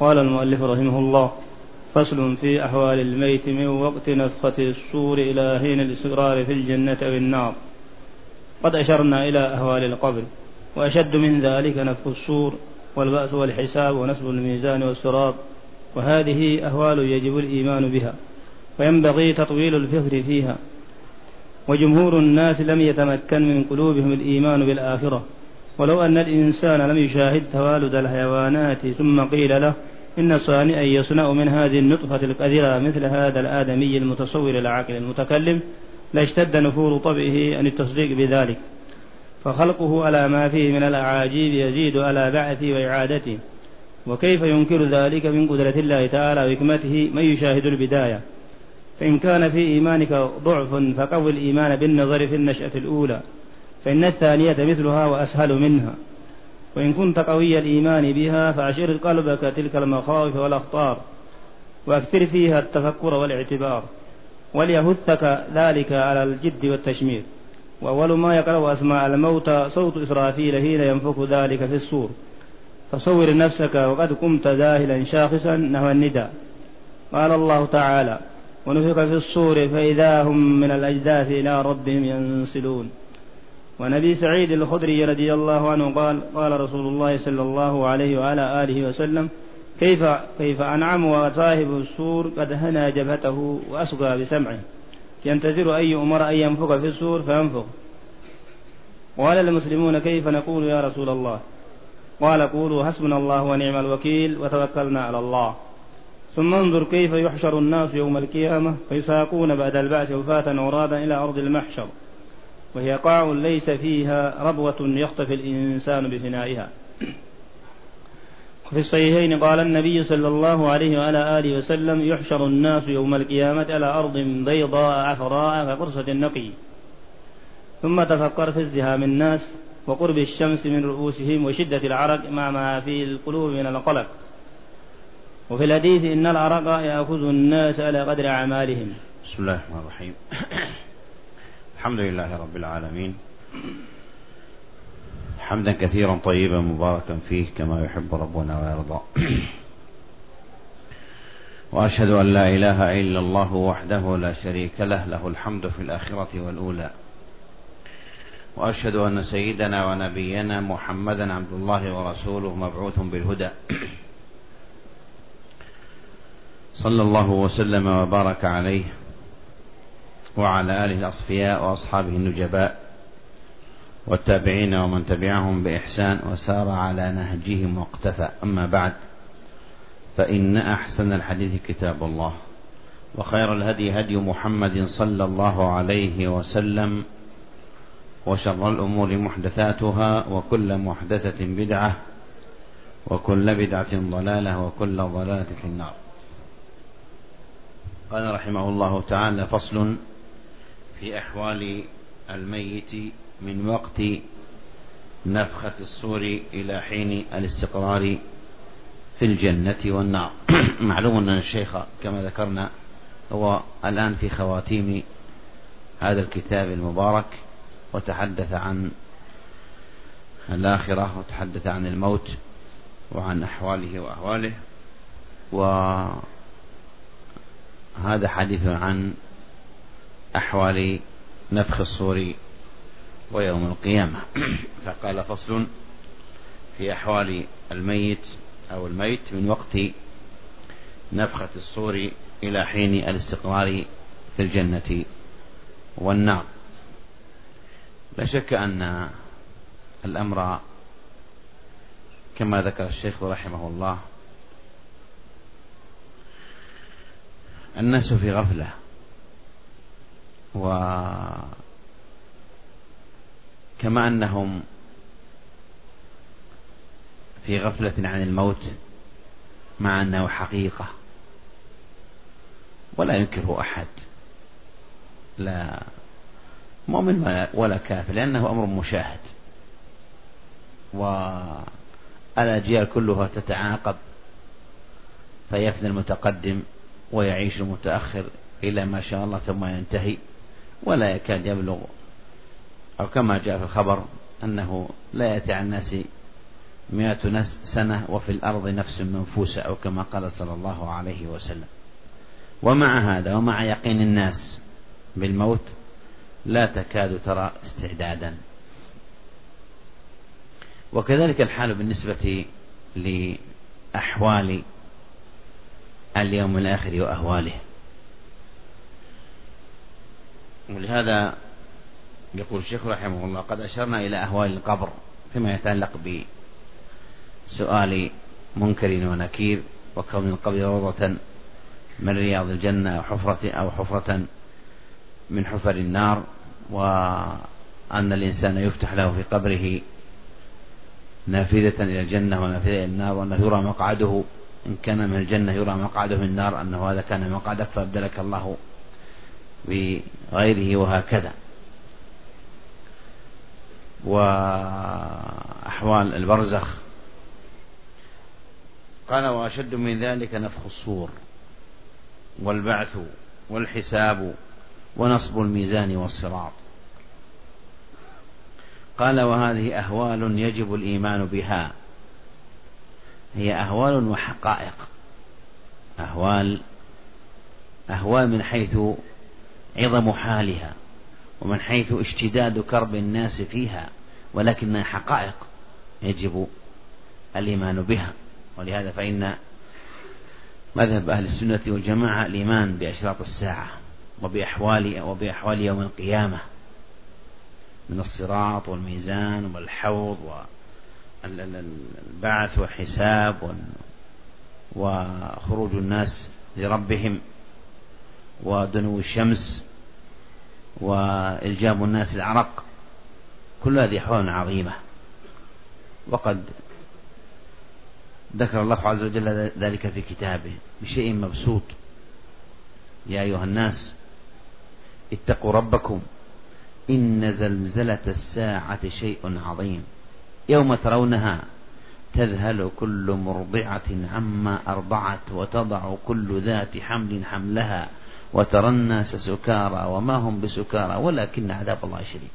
قال المؤلف رحمه الله فصل في أحوال الميت من وقت نفخة الصور إلى حين الاستقرار في الجنة أو النار. قد أشرنا إلى أهوال القبر وأشد من ذلك نفخ الصور والبأس والحساب ونسب الميزان والصراط وهذه أهوال يجب الإيمان بها وينبغي تطويل الفكر فيها. وجمهور الناس لم يتمكن من قلوبهم الإيمان بالآخرة. ولو أن الإنسان لم يشاهد توالد الحيوانات ثم قيل له إن صانئا يصنع من هذه النطفة القذرة مثل هذا الآدمي المتصور العاقل المتكلم لاشتد نفور طبعه عن التصديق بذلك. فخلقه على ما فيه من الأعاجيب يزيد على بعثه وإعادته. وكيف ينكر ذلك من قدرة الله تعالى وحكمته من يشاهد البداية؟ فإن كان في إيمانك ضعف فقوي الإيمان بالنظر في النشأة الأولى. فإن الثانية مثلها وأسهل منها. وإن كنت قوي الإيمان بها فأشر قلبك تلك المخاوف والأخطار وأكثر فيها التفكر والاعتبار وليهثك ذلك على الجد والتشمير. وأول ما يقرأ أسماء الموت صوت إسرافيل حين ينفخ ذلك في السور فصور نفسك وقد قمت ذاهلا شاخصا نحو النداء. قال الله تعالى ونفخ في الصور فإذا هم من الأجداث إلى ربهم ينسلون. ونبي سعيد الخدري رضي الله عنه قال قال رسول الله صلى الله عليه وعلى آله وسلم كيف كيف أنعم وصاحب السور قد هنى جبهته وأسقى بسمعه؟ ينتظر أي أمر أن ينفخ في السور فينفخ. قال المسلمون كيف نقول يا رسول الله؟ قال قولوا حسبنا الله ونعم الوكيل وتوكلنا على الله. ثم انظر كيف يحشر الناس يوم القيامة فيساقون بعد البعث وفاة عرادا إلى أرض المحشر. وهي قاع ليس فيها ربوة يختفي الإنسان بفنائها. في الصحيحين قال النبي صلى الله عليه وعلى آله وسلم يحشر الناس يوم القيامة على أرض بيضاء عفراء كقرصة النقي. ثم تفكر في ازدهام الناس وقرب الشمس من رؤوسهم وشدة العرق مع ما في القلوب من القلق. وفي الحديث إن العرق يأخذ الناس على قدر أعمالهم. بسم الله الرحمن الرحيم. الحمد لله رب العالمين. حمدا كثيرا طيبا مباركا فيه كما يحب ربنا ويرضى. وأشهد أن لا إله إلا الله وحده لا شريك له له الحمد في الآخرة والأولى. وأشهد أن سيدنا ونبينا محمدا عبد الله ورسوله مبعوث بالهدى. صلى الله وسلم وبارك عليه. وعلى آله الأصفياء وأصحابه النجباء والتابعين ومن تبعهم بإحسان وسار على نهجهم واقتفى. أما بعد فإن أحسن الحديث كتاب الله وخير الهدي هدي محمد صلى الله عليه وسلم وشر الأمور محدثاتها وكل محدثة بدعة وكل بدعة ضلالة وكل ضلالة في النار. قال رحمه الله تعالى فصل في أحوال الميت من وقت نفخة الصور إلى حين الاستقرار في الجنة والنار. معلوم أن الشيخ كما ذكرنا هو الآن في خواتيم هذا الكتاب المبارك وتحدث عن الآخرة وتحدث عن الموت وعن أحواله وأهواله وهذا حديث عن أحوال نفخ الصور ويوم القيامة. فقال فصل في أحوال الميت أو الميت من وقت نفخة الصور إلى حين الاستقرار في الجنة والنار. لا شك أن الأمر كما ذكر الشيخ رحمه الله الناس في غفلة. وكما أنهم في غفلة عن الموت مع أنه حقيقة ولا ينكره أحد. لا مؤمن ولا كافر لأنه أمر مشاهد. والأجيال كلها تتعاقب فيفنى المتقدم ويعيش المتأخر إلى ما شاء الله ثم ينتهي. ولا يكاد يبلغ. أو كما جاء في الخبر أنه لا يأتي على الناس مئة سنة وفي الأرض نفس منفوسة أو كما قال صلى الله عليه وسلم. ومع هذا ومع يقين الناس بالموت لا تكاد ترى استعدادا. وكذلك الحال بالنسبة لأحوال اليوم الآخر وأهواله. ولهذا يقول الشيخ رحمه الله قد أشرنا إلى أهوال القبر فيما يتعلق بسؤال منكر ونكير وكون القبر روضة من رياض الجنة أو حفرة أو حفرة من حفر النار وأن الإنسان يفتح له في قبره نافذة إلى الجنة ونافذة إلى النار وأنه يرى مقعده. إن كان من الجنة يرى مقعده من النار أنه هذا كان مقعدك فأبدلك الله. بغيره وهكذا. وأحوال البرزخ. قال وأشد من ذلك نفخ الصور والبعث والحساب ونصب الميزان والصراط. قال وهذه أهوال يجب الإيمان بها. هي أهوال وحقائق. أهوال أهوال من حيث عظم حالها ومن حيث اشتداد كرب الناس فيها ولكنها حقائق يجب الإيمان بها. ولهذا فإن مذهب أهل السنة والجماعة الإيمان بأشراط الساعة وبأحوال وبأحوال يوم القيامة من الصراط والميزان والحوض والبعث والحساب وخروج الناس لربهم ودنو الشمس وإلجام الناس العرق. كل هذه أحوال عظيمة. وقد ذكر الله عز وجل ذلك في كتابه بشيء مبسوط. يا أيها الناس اتقوا ربكم. إن زلزلة الساعة شيء عظيم. يوم ترونها تذهل كل مرضعة عما أرضعت وتضع كل ذات حمل حملها. وترى الناس سكارى وما هم بسكارى ولكن عذاب الله شديد.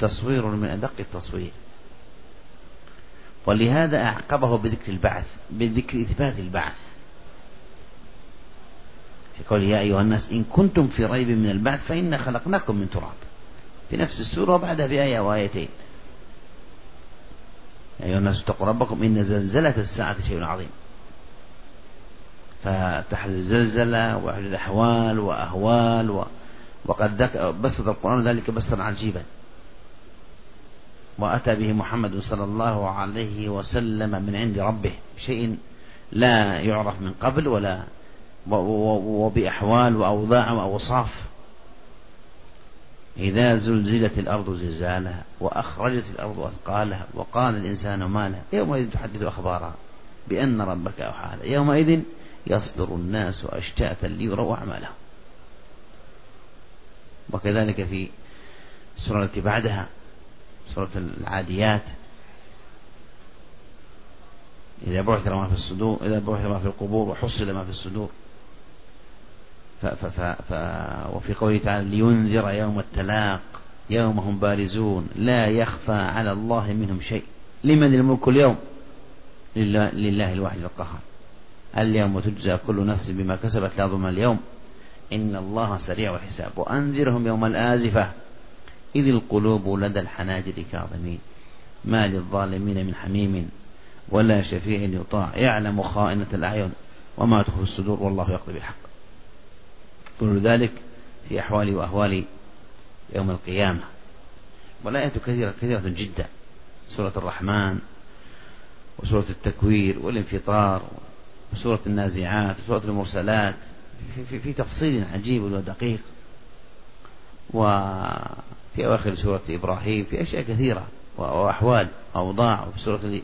تصوير من أدق التصوير. ولهذا أعقبه بذكر البعث بذكر إثبات البعث. في قول يا أيها الناس إن كنتم في ريب من البعث فإنا خلقناكم من تراب. في نفس السورة وبعدها بآية وآيتين. يا أيها الناس اتقوا ربكم إن زلزلة الساعة شيء عظيم. فتحل الزلزلة وحدث أحوال وأهوال و... وقد بسط القرآن ذلك بسطا عجيبا. وأتى به محمد صلى الله عليه وسلم من عند ربه شيء لا يعرف من قبل ولا وبأحوال وأوضاع وأوصاف. إذا زلزلت الأرض زلزالها وأخرجت الأرض أثقالها وقال الإنسان ما لها يومئذ تحدث أخبارها بأن ربك أوحى يومئذ يصدر الناس أشتاتا ليروا أعمالهم. وكذلك في السورة التي بعدها سورة العاديات إذا بعث ما في الصدور إذا بعث ما في القبور وحصل ما في الصدور. ف ف ف وفي قوله تعالى لينذر يوم التلاق يوم هم بارزون لا يخفى على الله منهم شيء. لمن الملك اليوم؟ لله الواحد القهار. اليوم تجزى كل نفس بما كسبت لا ظلم اليوم. إن الله سريع الحساب. وأنذرهم يوم الآزفة. إذ القلوب لدى الحناجر كاظمين. ما للظالمين من حميم ولا شفيع يطاع. يعلم خائنة الأعين. وما تخفي الصدور والله يقضي بالحق. كل ذلك في أحوال وأهوال يوم القيامة. والآيات كثيرة كثيرة جدا. سورة الرحمن وسورة التكوير والانفطار وسورة النازعات وسورة المرسلات. في, في, في تفصيل عجيب ودقيق وفي أواخر سورة إبراهيم في أشياء كثيرة وأحوال أوضاع وفي سورة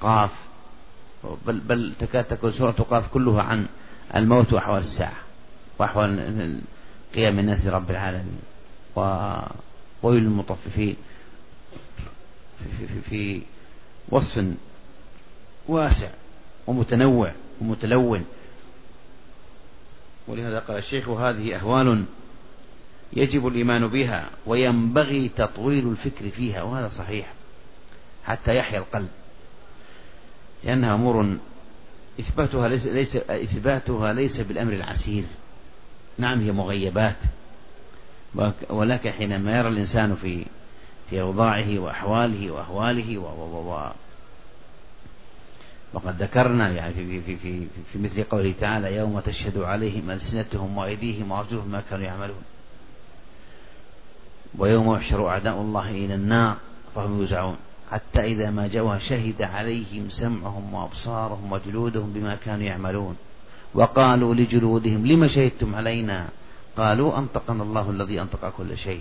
قاف. بل, بل تكاد تكون سورة قاف كلها عن الموت وأحوال الساعة وأحوال قيام الناس رب العالمين وويل المطففين في, في, في وصف واسع ومتنوع. ومتلون. ولهذا قال الشيخ هذه أهوال يجب الإيمان بها وينبغي تطويل الفكر فيها وهذا صحيح حتى يحيا القلب لأنها أمور إثباتها ليس, ليس إثباتها ليس بالأمر العسير. نعم هي مغيبات ولكن حينما يرى الإنسان في في أوضاعه وأحواله وأهواله و وقد ذكرنا يعني في, في, في, في مثل قوله تعالى يوم تشهد عليهم ألسنتهم وأيديهم وأرجلهم ما كانوا يعملون. ويوم يحشر أعداء الله إلى النار فهم يوزعون. حتى إذا ما جاءوها شهد عليهم سمعهم وأبصارهم وجلودهم بما كانوا يعملون. وقالوا لجلودهم لم شهدتم علينا؟ قالوا أنطقنا الله الذي أنطق كل شيء.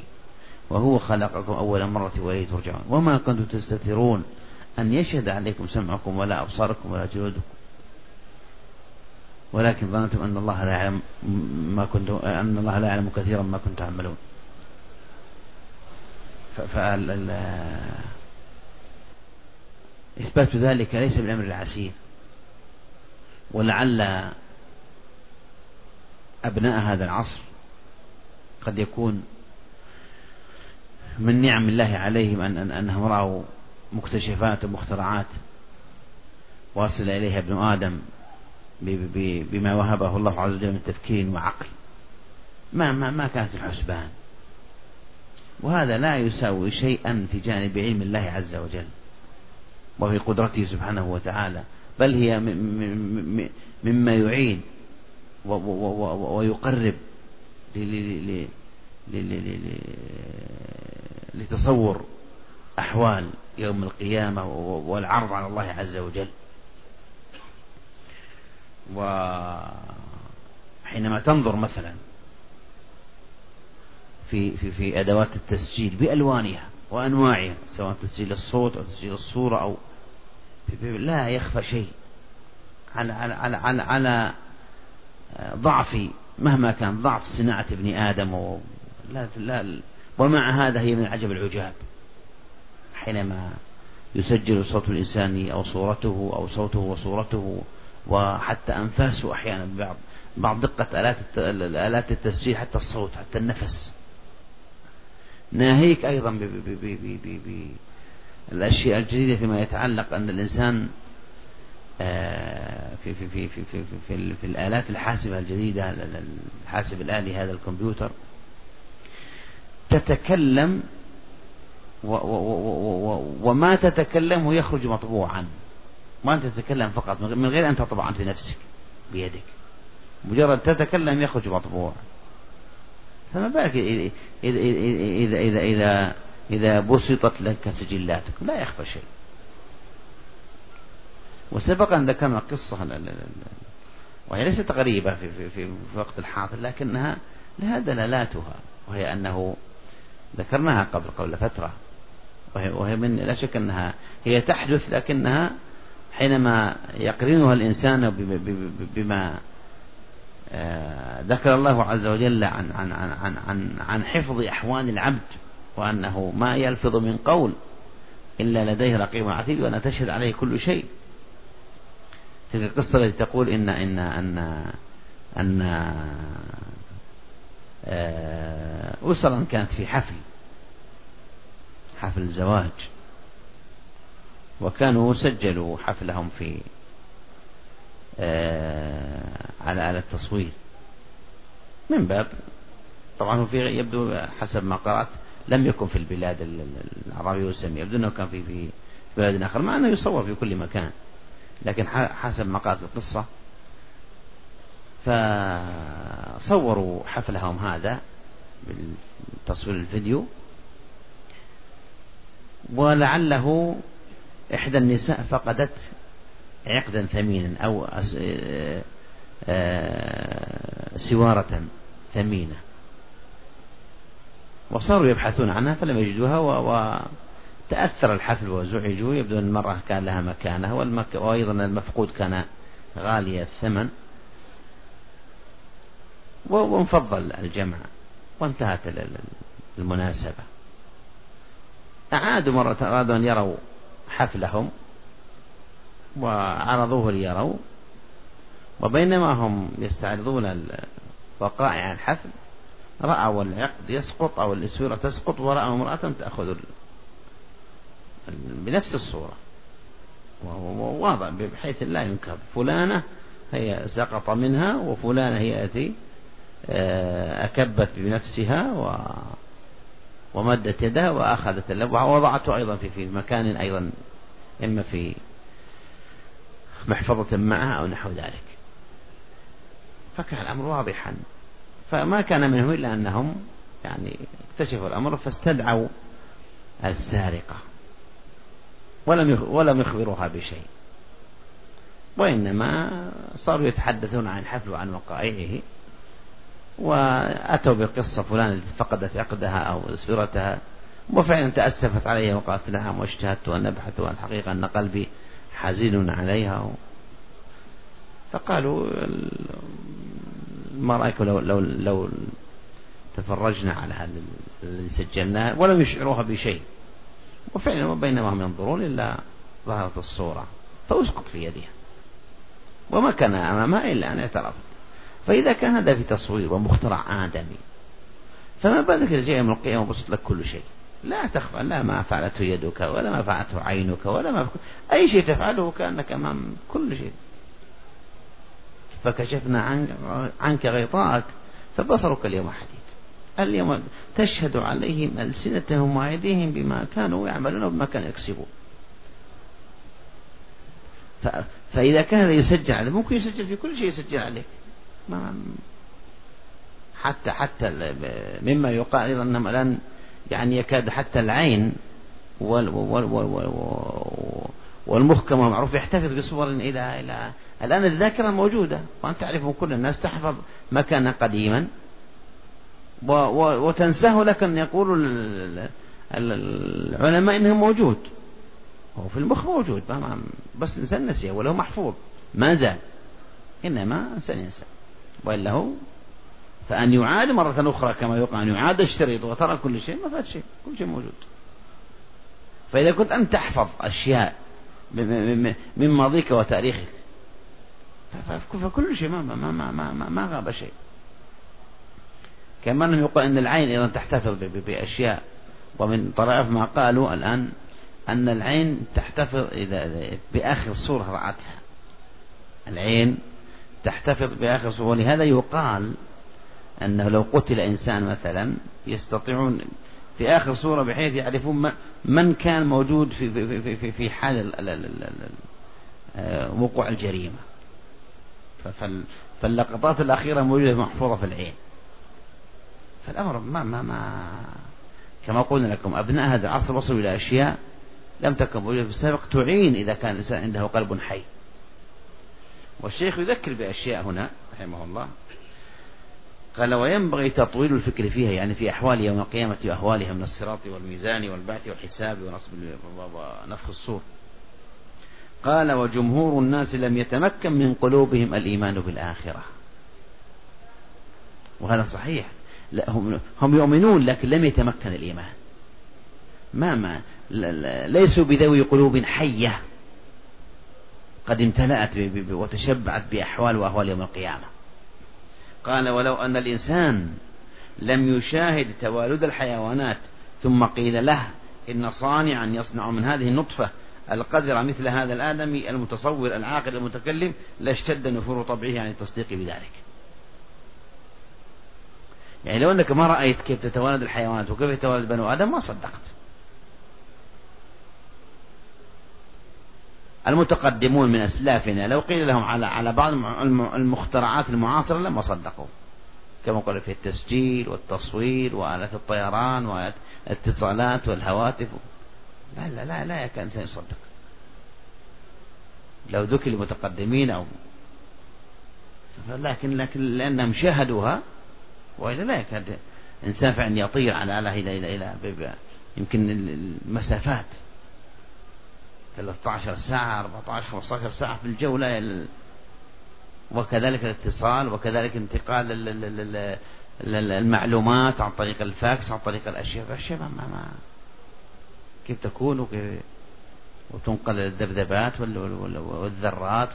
وهو خلقكم أول مرة وإليه ترجعون. وما كنتم تستترون. أن يشهد عليكم سمعكم ولا أبصاركم ولا جلودكم. ولكن ظننتم أن الله لا يعلم ما كنتم أن الله لا يعلم كثيرا ما كنتم تعملون. فال إثبات ذلك ليس بالأمر العسير. ولعل أبناء هذا العصر قد يكون من نعم الله عليهم أن أنهم رأوا مكتشفات ومخترعات واصل إليها ابن آدم بما وهبه الله عز وجل من تفكير وعقل. ما ما ما كانت الحسبان. وهذا لا يساوي شيئا في جانب علم الله عز وجل وفي قدرته سبحانه وتعالى بل هي مما يعين ويقرب لتصور أحوال يوم القيامة والعرض على الله عز وجل. وحينما تنظر مثلا في في في أدوات التسجيل بألوانها وأنواعها سواء تسجيل الصوت أو تسجيل الصورة أو لا يخفى شيء على على على على, على ضعف مهما كان ضعف صناعة ابن آدم و لا لا ومع هذا هي من عجب العجاب. حينما يسجل صوت الإنسان أو صورته أو صوته وصورته وحتى أنفاسه أحيانا بعض بعض دقة آلات آلات التسجيل حتى الصوت حتى النفس. ناهيك أيضا بالأشياء الجديدة فيما يتعلق أن الإنسان في في في في في, في, في الآلات الحاسبة الجديدة الحاسب الآلي هذا الكمبيوتر تتكلم وما تتكلم يخرج مطبوعا. ما تتكلم فقط من غير أن تطبع أنت نفسك بيدك. مجرد تتكلم يخرج مطبوع فما بالك إذا إذا إذا إذا, إذا بسطت لك سجلاتك؟ لا يخفى شيء. وسبق أن ذكرنا قصة وهي ليست غريبة في, في, في, في وقت الحاضر لكنها لها دلالاتها وهي أنه ذكرناها قبل قبل فترة. وهي, من لا شك أنها هي تحدث لكنها حينما يقرنها الإنسان بما آه، ذكر الله عز وجل عن عن عن عن عن, عن حفظ أحوال العبد وأنه ما يلفظ من قول إلا لديه رقيب عتيد وأن تشهد عليه كل شيء. تلك القصة التي تقول إن إن أن أن آه، أسرا كانت في حفل. حفل الزواج. وكانوا سجلوا حفلهم في آه، على آلة تصوير من باب طبعا في يبدو حسب ما قرأت لم يكن في البلاد العربية والسامية يبدو أنه كان في في بلاد آخر مع أنه يصور في كل مكان. لكن حسب ما قالت القصة فصوروا حفلهم هذا بالتصوير الفيديو. ولعله إحدى النساء فقدت عقدا ثمينا أو آه، سوارة ثمينة. وصاروا يبحثون عنها فلم يجدوها وتأثر الحفل وزعجوا. يبدو أن المرأة كان لها مكانة. وأيضا المفقود كان غالي الثمن. وانفضل الجمع وانتهت المناسبة. أعادوا مرة أرادوا أن يروا حفلهم وعرضوه ليروا وبينما هم يستعرضون وقائع الحفل رأوا العقد يسقط أو الإسورة تسقط ورأوا امرأة تأخذ بنفس الصورة. وهو واضح بحيث لا ينكر فلانة هي سقط منها وفلانة هي التي آه، أكبت بنفسها و ومدت يدها وأخذت اللب ووضعته أيضا في في مكان أيضا إما في محفظة معها أو نحو ذلك. فكان الأمر واضحا. فما كان منهم إلا أنهم يعني اكتشفوا الأمر فاستدعوا السارقة. ولم ولم يخبروها بشيء. وإنما صاروا يتحدثون عن الحفل وعن وقائعه. وأتوا بقصة فلان التي فقدت عقدها أو سفرتها وفعلا تأسفت عليها وقالت لها واجتهدت ونبحث والحقيقة أن قلبي حزين عليها. فقالوا ما رأيكم لو, لو, لو تفرجنا على هذا الذي سجلناه ولم يشعروها بشيء. وفعلا بينما هم ينظرون إلا ظهرت الصورة فأسقط في يدها. وما كان أمامها إلا أن اعترفت. فإذا كان هذا في تصوير ومخترع آدمي فما بالك إذا جاء يوم القيامة وبسط لك كل شيء؟ لا تخفى لا ما فعلته يدك ولا ما فعلته عينك ولا ما أي شيء تفعله كأنك أمام كل شيء. فكشفنا عنك, عنك غطاءك فبصرك اليوم حديد. اليوم تشهد عليهم ألسنتهم وأيديهم بما كانوا يعملون وبما كانوا يكسبون. فإذا كان يسجل عليه ممكن يسجل في كل شيء يسجل عليك. حتى حتى مما يقال أيضا أنهم الآن يعني يكاد حتى العين وال وال وال والمخ كما معروف يحتفظ بصور إلى إلى الآن الذاكرة موجودة وأنت تعرف كل الناس تحفظ مكانا قديما. وتنساه لكن يقول العلماء إنه موجود. هو في المخ موجود. بس الانسان نسيه وله محفوظ. ما زال إنما انسان ينسى والا هو فأن يعاد مرة أخرى كما يقال أن يعاد الشريط وترى كل شيء ما فات شيء كل شيء موجود. فإذا كنت أنت تحفظ أشياء من ماضيك وتاريخك فكل شيء ما ما ما ما, ما, ما غاب شيء. كما أنه يقول أن العين أيضا تحتفظ بأشياء ومن طرائف ما قالوا الآن أن العين تحتفظ إذا بآخر صورة رأتها. العين تحتفظ بآخر صورة ولهذا يقال أنه لو قتل إنسان مثلا يستطيعون في آخر صورة بحيث يعرفون من كان موجود في في في في حال آه، وقوع الجريمة. فاللقطات الأخيرة موجودة محفوظة في العين. فالأمر ما ما ما كما قلنا لكم أبناء هذا العصر وصلوا إلى أشياء لم تكن موجودة في السابق تعين إذا كان الإنسان عنده قلب حي. والشيخ يذكر بأشياء هنا رحمه الله. قال وينبغي تطويل الفكر فيها يعني في أحوال يوم القيامة وأهوالها من الصراط والميزان والبعث والحساب ونصب ونفخ الصور. قال وجمهور الناس لم يتمكن من قلوبهم الإيمان بالآخرة. وهذا صحيح. لا هم هم يؤمنون لكن لم يتمكن الإيمان. ما ما ليسوا بذوي قلوب حية. قد امتلأت وتشبعت بأحوال وأهوال يوم القيامة. قال ولو أن الإنسان لم يشاهد توالد الحيوانات ثم قيل له إن صانعا يصنع من هذه النطفة القدر مثل هذا الآدمي المتصور العاقل المتكلم لاشتد نفور طبعه عن التصديق بذلك. يعني لو أنك ما رأيت كيف تتوالد الحيوانات وكيف يتوالد بنو آدم ما صدقت. المتقدمون من أسلافنا. لو قيل لهم على على بعض المخترعات المعاصرة لما صدقوا كما قال في التسجيل والتصوير وآلات الطيران وآلات الاتصالات والهواتف. لا لا لا لا يكاد إنسان يصدق. لو ذكر المتقدمين أو لكن لكن لأنهم شاهدوها وإلا لا يكاد إنسان فعلا يطير على إلى إلى إلى يمكن المسافات. 13 ساعة 14 15 ساعة في الجو لا وكذلك الاتصال وكذلك انتقال المعلومات عن طريق الفاكس عن طريق الأشياء. الأشياء ما, ما كيف تكون؟ وكيف وتنقل الذبذبات والذرات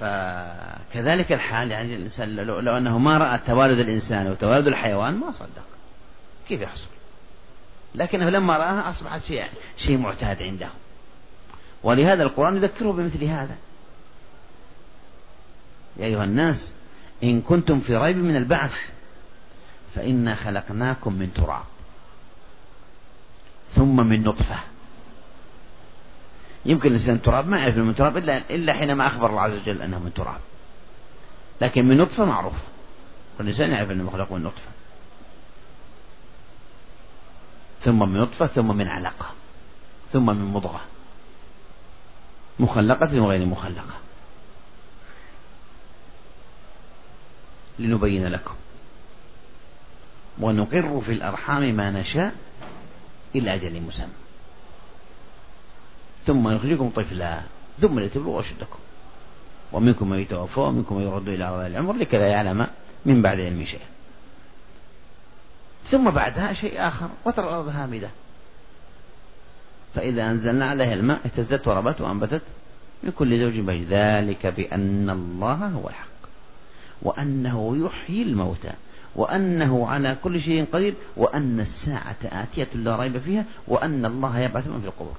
فكذلك الحال. يعني الإنسان لو, لو أنه ما رأى توالد الإنسان وتوالد الحيوان ما صدق. كيف يحصل؟ لكنه لما رآها أصبحت شيء, شيء معتاد عنده. ولهذا القرآن يذكره بمثل هذا. يا أيها الناس إن كنتم في ريب من البعث فإنا خلقناكم من تراب ثم من نطفة. يمكن الإنسان تراب ما يعرف من تراب إلا, إلا حينما أخبر الله عز وجل أنه من تراب. لكن من نطفة معروف. والإنسان يعرف أنه مخلوق من نطفة. ثم من نطفة ثم من علقة ثم من مضغة. مخلقة وغير مخلقة. لنبين لكم. ونقر في الأرحام ما نشاء إلى أجل مسمى. ثم نخرجكم طفلا ثم لتبلغوا أشدكم. ومنكم من يتوفى ومنكم من يرد إلى أرض العمر لكي لا يعلم من بعد علم شيئا. ثم بعدها شيء آخر وترى الأرض هامدة. فإذا أنزلنا عليها الماء اهتزت وربت وأنبتت من كل زوج بهج. ذلك بأن الله هو الحق وأنه يحيي الموتى وأنه على كل شيء قدير وأن الساعة آتية لا ريب فيها وأن الله يبعث من في القبور.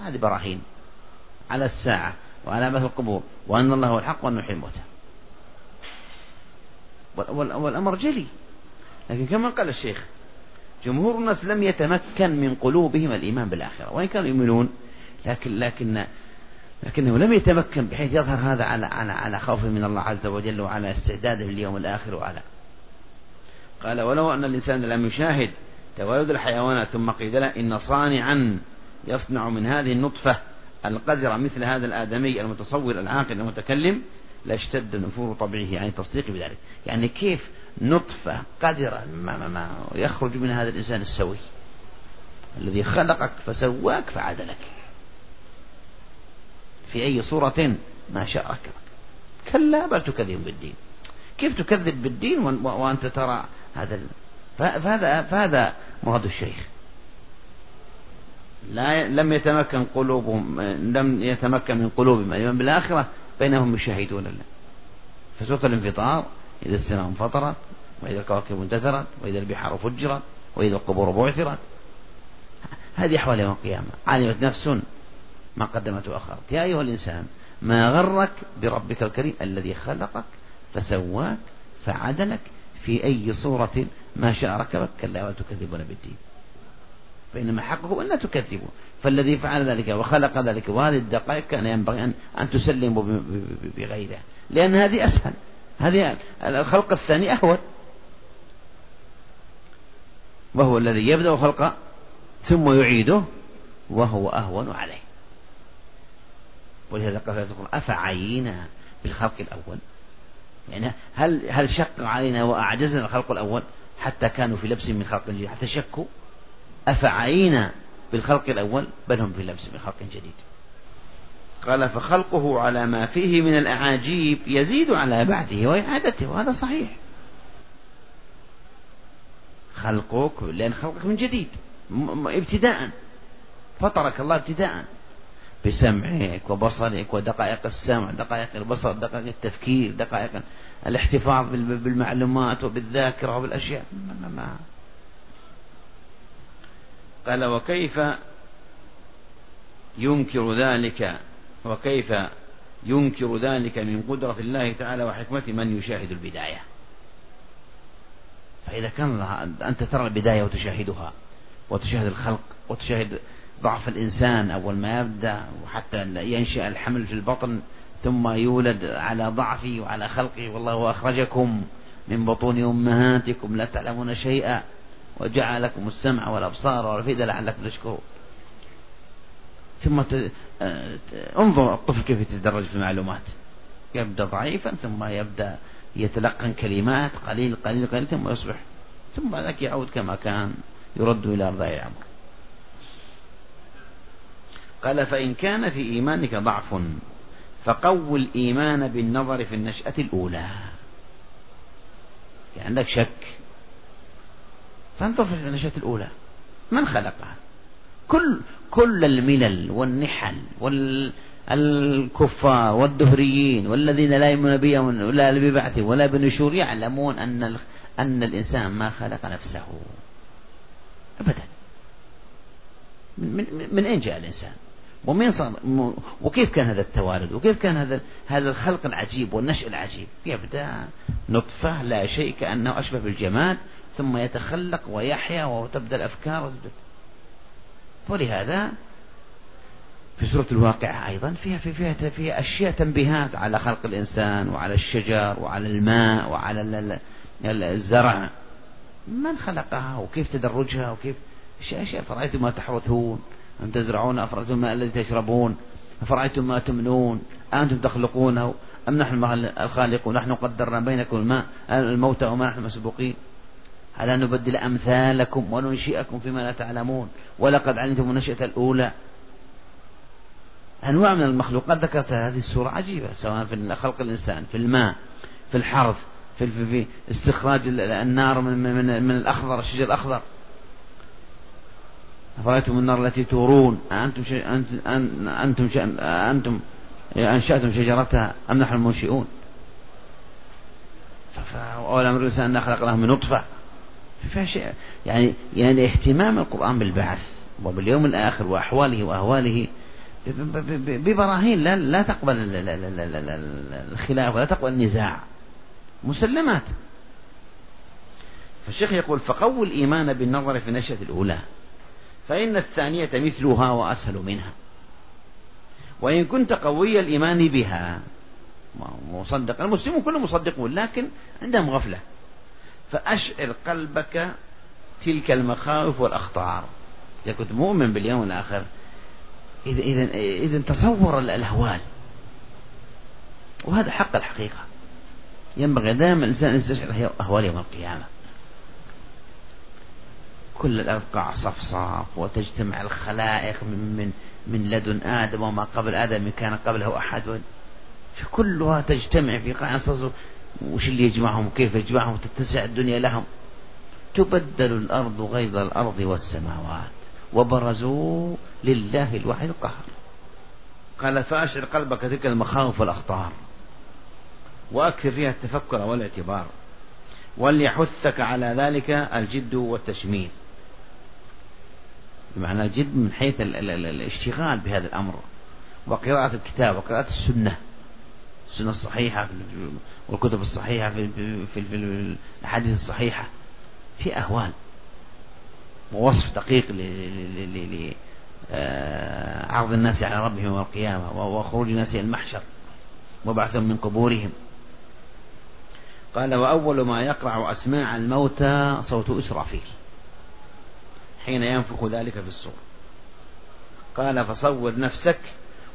هذه براهين على الساعة وعلى بعث القبور وأن الله هو الحق وأنه يحيي الموتى. والأمر جلي. لكن كما قال الشيخ جمهور الناس لم يتمكن من قلوبهم الإيمان بالآخرة وإن كانوا يؤمنون لكن لكن لكنه لم يتمكن بحيث يظهر هذا على على على خوف من الله عز وجل وعلى استعداده لليوم الآخر وعلى قال ولو أن الإنسان لم يشاهد تولد الحيوانات ثم قيل له إن صانعا يصنع من هذه النطفة القذرة مثل هذا الآدمي المتصور العاقل المتكلم لاشتد نفور طبعه يعني تصديق بذلك. يعني كيف نطفة قذرة ما, ما, ما يخرج من هذا الإنسان السوي. الذي خلقك فسواك فعدلك في أي صورة ما شاء ركبك. كلا بل تكذب بالدين. كيف تكذب بالدين وأنت ترى هذا فهذا فهذا مراد الشيخ. لا لم يتمكن قلوبهم لم يتمكن من قلوبهم. الإيمان بالآخرة بينهم يشاهدون الله فسورة الانفطار إذا السماء انفطرت وإذا الكواكب انتثرت وإذا البحار فجرت وإذا القبور بعثرت. هذه أحوال يوم القيامة. علمت نفس ما قدمت وأخرت. يا أيها الإنسان ما غرك بربك الكريم الذي خلقك فسواك فعدلك في أي صورة ما شاء ركبك كلا وتكذبون بالدين. فإنما حقه أن لا تكذبوا فالذي فعل ذلك وخلق ذلك وهذه الدقائق كان ينبغي أن, أن تسلموا بغيره. لأن هذه أسهل. هذه الخلق الثاني أهون. وهو الذي يبدأ خلقه ثم يعيده وهو أهون عليه. ولهذا قال أفعينا بالخلق الأول. يعني هل هل شق علينا وأعجزنا الخلق الأول حتى كانوا في لبس من خلق جديد؟ حتى شكوا؟ أفعينا بالخلق الأول بل هم في لبس من خلق جديد. قال فخلقه على ما فيه من الأعاجيب يزيد على بعده وإعادته وهذا صحيح. خلقك لأن خلقك من جديد ابتداء فطرك الله ابتداء. بسمعك وبصرك ودقائق السمع دقائق البصر دقائق التفكير دقائق الاحتفاظ بالمعلومات وبالذاكرة وبالأشياء. ما قال وكيف ينكر ذلك؟ وكيف ينكر ذلك من قدرة الله تعالى وحكمته من يشاهد البداية. فإذا كان أنت ترى البداية وتشاهدها وتشاهد الخلق وتشاهد ضعف الإنسان أول ما يبدأ وحتى ينشأ الحمل في البطن ثم يولد على ضعفه وعلى خلقه والله أخرجكم من بطون أمهاتكم لا تعلمون شيئا وجعل لكم السمع والأبصار والأفئدة لعلكم تشكرون. ثم ت... انظر الطفل كيف يتدرج في المعلومات. يبدأ ضعيفا ثم يبدأ يتلقن كلمات قليل قليل قليل ثم يصبح ثم ذاك يعود كما كان يرد إلى أرضاء العمر. قال فإن كان في إيمانك ضعف فقو الإيمان بالنظر في النشأة الأولى. يعني عندك شك فانظر في النشأة الأولى. من خلقها؟ كل كل الملل والنحل والكفار والدهريين والذين لا يؤمنون بهم ولا ببعث ولا بنشور يعلمون أن أن الإنسان ما خلق نفسه. أبدا. من, من, أين جاء الإنسان؟ ومين صار وكيف كان هذا التوارد؟ وكيف كان هذا هذا الخلق العجيب والنشأ العجيب؟ يبدأ نطفة لا شيء كأنه أشبه بالجماد ثم يتخلق ويحيا وتبدأ الأفكار ولهذا في سورة الواقعة أيضا فيها فيها فيها أشياء تنبيهات على خلق الإنسان وعلى الشجر وعلى الماء وعلى الزرع. من خلقها وكيف تدرجها وكيف أشياء فرأيتم ما تحرثون أم تزرعون؟ أفرأيتم الماء الذي تشربون؟ أفرأيتم ما تمنون؟ أنتم تخلقونه؟ أم نحن الخالقون؟ نحن قدرنا بينكم الماء الموت وما نحن مسبوقين؟ ألا نبدل أمثالكم وننشئكم فيما لا تعلمون. ولقد علمتم النشأة الأولى. أنواع من المخلوقات ذكرتها هذه السورة عجيبة سواء في خلق الإنسان في الماء في الحرث في, في, استخراج النار من, من, من الأخضر الشجر الأخضر. أفرأيتم النار التي تورون؟ أنتم أنتم, أنتم أنشأتم شجرتها أم نحن المنشئون؟ أولم الإنسان أن خلقناه من نطفة. شيء يعني يعني اهتمام القرآن بالبعث وباليوم الآخر وأحواله وأهواله ببراهين لا لا تقبل الخلاف ولا تقبل النزاع. مسلمات. فالشيخ يقول فقووا الإيمان بالنظر في النشأة الأولى فإن الثانية مثلها وأسهل منها. وإن كنت قوي الإيمان بها مصدق المسلمون كلهم مصدقون لكن عندهم غفلة. فأشعر قلبك تلك المخاوف والأخطار. إذا كنت مؤمن باليوم الآخر إذا إذا إذا تصور الأهوال. وهذا حق الحقيقة. ينبغي دائما الإنسان أن يستشعر أهوال يوم القيامة. كل الأرض قاع صفصاف وتجتمع الخلائق من من من لدن آدم وما قبل آدم كان قبله أحد. كلها تجتمع في قاع صفصاف وش اللي يجمعهم وكيف يجمعهم تتسع الدنيا لهم؟ تبدل الأرض غيظ الأرض والسماوات وبرزوا لله الواحد القهار. قال فأشعر قلبك تلك المخاوف والأخطار وأكثر فيها التفكر والاعتبار وليحثك على ذلك الجد والتشميل بمعنى الجد من حيث الاشتغال بهذا الأمر وقراءة الكتاب وقراءة السنة. السنة الصحيحة والكتب الصحيحة في, في, الأحاديث الصحيحة. في أهوال ووصف دقيق لعرض الناس على ربهم يوم القيامة وخروج الناس إلى المحشر وبعثهم من قبورهم. قال وأول ما يقرع أسماع الموتى صوت إسرافيل حين ينفخ ذلك في الصور. قال فصور نفسك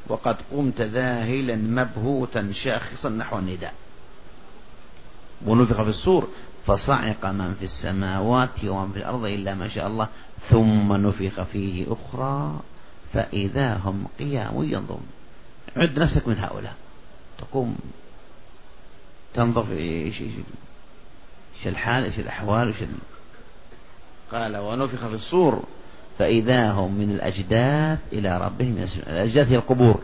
وقد قمت ذاهلا مبهوتا شاخصا نحو النداء. ونفخ في الصور فصعق من في السماوات ومن في الأرض إلا ما شاء الله ثم نفخ فيه أخرى فإذا هم قيام ينظرون عد نفسك من هؤلاء. تقوم تنظر في إيش إيش إيش الحال إيش الأحوال إيش قال ونفخ في الصور فإذا هم من الأجداث إلى ربهم يسجدون. الأجداث هي القبور.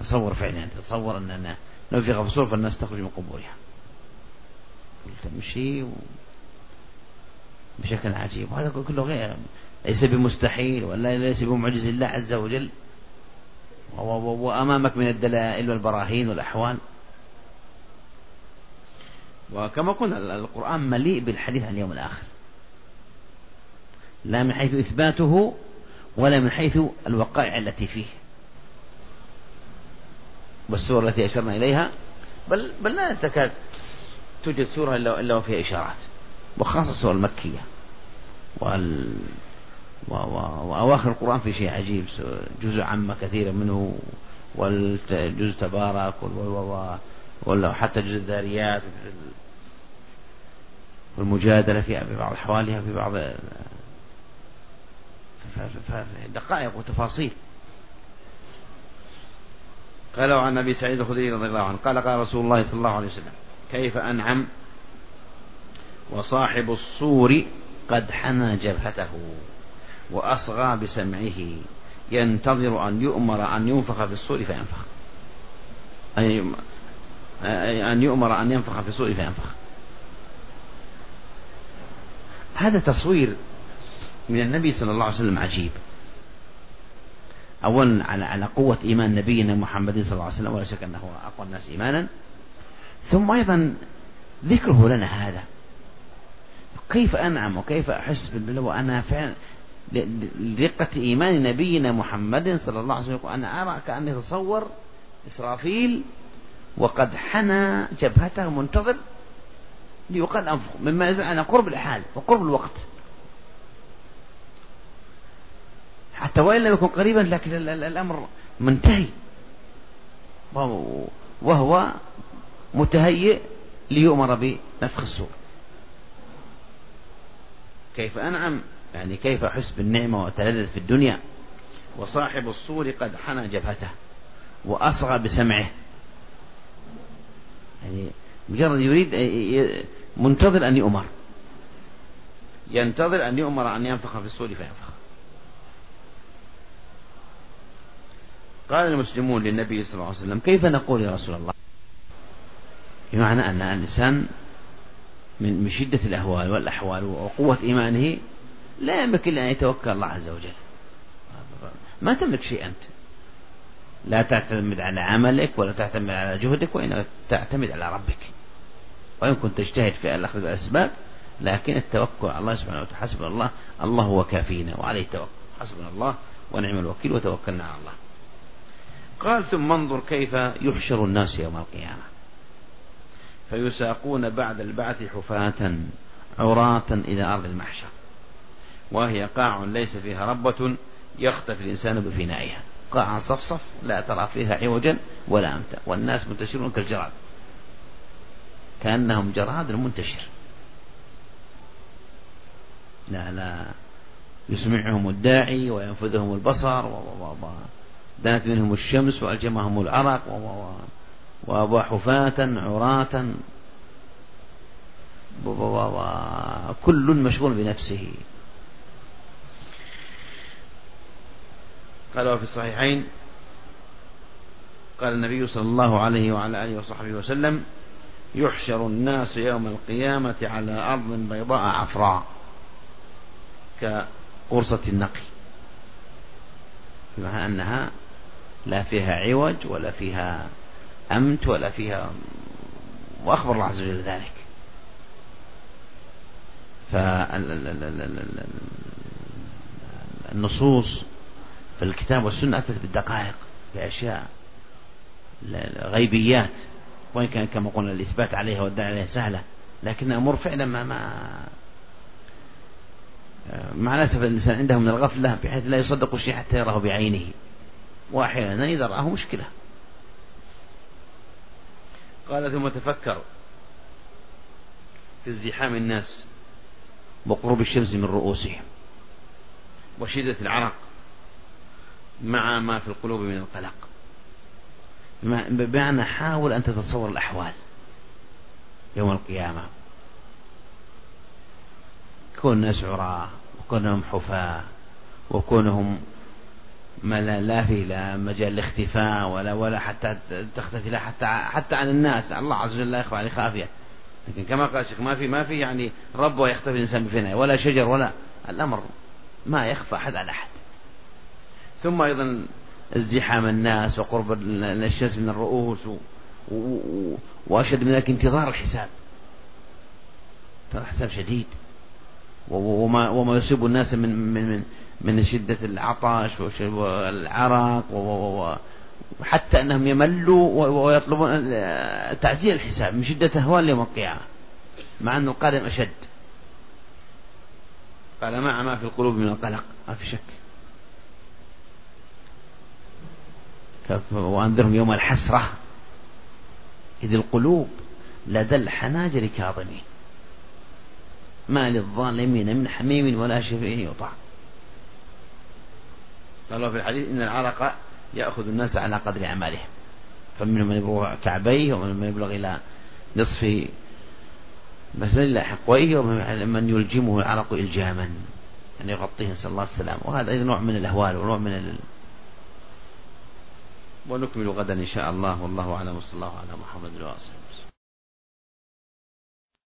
تصور فعلا تصور أن نفخ في الصور فالناس تخرج من قبورها. تمشي و... بشكل عجيب. وهذا كله غير ليس بمستحيل ولا ليس بمعجز الله عز وجل. وأمامك من الدلائل والبراهين والأحوال. وكما قلنا القرآن مليء بالحديث عن اليوم الآخر. لا من حيث إثباته ولا من حيث الوقائع التي فيه. والسورة التي أشرنا إليها بل بل لا تكاد توجد سورة إلا وفيها إشارات وخاصة السورة المكية. وال وأواخر القرآن في شيء عجيب جزء عامة كثيرا منه والجزء تبارك ولا حتى جزء الذاريات والمجادلة في بعض أحوالها في بعض دقائق وتفاصيل. قالوا عن أبي سعيد الخدري رضي الله عنه قال قال رسول الله صلى الله عليه وسلم كيف أنعم وصاحب الصور قد حنى جبهته وأصغى بسمعه ينتظر أن يؤمر أن ينفخ في الصور فينفخ. أي أن يؤمر أن ينفخ في الصور فينفخ. هذا تصوير من النبي صلى الله عليه وسلم عجيب. أولا على على قوة إيمان نبينا محمد صلى الله عليه وسلم ولا شك أنه أقوى الناس إيمانا. ثم أيضا ذكره لنا هذا. كيف أنعم وكيف أحس بالله وأنا فعلا لدقة إيمان نبينا محمد صلى الله عليه وسلم أنا أرى كأني أتصور إسرافيل وقد حنى جبهته منتظر ليقال أنفخ مما يدل على قرب الحال وقرب الوقت. حتى وإن لم يكن قريبا لكن الأمر منتهي. وهو متهيئ ليؤمر بنفخ الصور كيف أنعم؟ يعني كيف أحس بالنعمة وأتلذذ في الدنيا؟ وصاحب الصور قد حنى جبهته وأصغى بسمعه. يعني مجرد يريد منتظر أن يؤمر. ينتظر أن يؤمر أن ينفخ في الصور فينفخ. قال المسلمون للنبي صلى الله عليه وسلم كيف نقول يا رسول الله؟ بمعنى أن الإنسان من شدة الأهوال والأحوال وقوة إيمانه لا يملك إلا أن يتوكل الله عز وجل. ما تملك شيء أنت. لا تعتمد على عملك ولا تعتمد على جهدك وإنما تعتمد على ربك. وإن كنت تجتهد في الأخذ بالأسباب لكن التوكل على الله سبحانه وتعالى حسبنا الله الله هو كافينا وعليه التوكل حسبنا الله ونعم الوكيل وتوكلنا على الله. قال ثم انظر كيف يحشر الناس يوم القيامة. فيساقون بعد البعث حفاة عراة إلى أرض المحشر. وهي قاع ليس فيها ربة يختفي الإنسان بفنائها. قاع صفصف لا ترى فيها عوجا ولا أمتا. والناس منتشرون كالجراد. كأنهم جراد منتشر. لا لا. يسمعهم الداعي وينفذهم البصر دانت منهم الشمس وألجمهم العرق وحفاة عراة. وكل مشغول بنفسه. قال في الصحيحين قال النبي صلى الله عليه وعلى آله وصحبه وسلم يحشر الناس يوم القيامة على أرض بيضاء عفراء كقرصة النقي بمعنى أنها لا فيها عوج ولا فيها أمت ولا فيها وأخبر الله عز وجل ذلك. فالنصوص في الكتاب والسنة أتت بالدقائق بأشياء غيبيات وإن كان كما قلنا الإثبات عليها والدعاء عليها سهلة لكن أمور فعلا ما ما مع الأسف الإنسان عنده من الغفلة بحيث لا يصدق الشيء حتى يراه بعينه. وأحيانا إذا رآه مشكلة. قال ثم تفكر في ازدحام الناس وقرب الشمس من رؤوسهم وشدة العرق مع ما في القلوب من القلق. بمعنى حاول أن تتصور الأحوال يوم القيامة. كون الناس عراة وكونهم حفاة وكونهم ما لا, لا في لا مجال الاختفاء ولا ولا حتى تختفي لا حتى حتى عن الناس. الله عز وجل لا يخفى عليه خافية. لكن كما قال الشيخ ما في ما في يعني رب ويختفي الإنسان بفناء ولا شجر ولا الأمر ما يخفى أحد على أحد. ثم أيضا ازدحام الناس وقرب الشمس من الرؤوس وأشد من ذلك انتظار الحساب. ترى حساب شديد. وما وما يصيب الناس من من من من شدة العطش والعرق وحتى أنهم يملوا ويطلبون تعزيل الحساب من شدة أهوال يوم القيامة مع أن القادم أشد. قال مع ما في القلوب من القلق ما في شك. وأنذرهم يوم الحسرة. إذ القلوب لدى الحناجر كاظمين. ما للظالمين من حميم ولا شفيع يطاع قال في الحديث إن العرق يأخذ الناس على قدر أعمالهم. فمنهم من يبلغ كعبيه ومن من يبلغ إلى نصف مثلا إلى حقويه ومن من يلجمه العرق إلجاما يعني يغطيه نسأل الله السلامة. وهذا أيضا نوع من الأهوال ونوع من ال... ونكمل غدا إن شاء الله. والله أعلم. وصلى الله على محمد وآله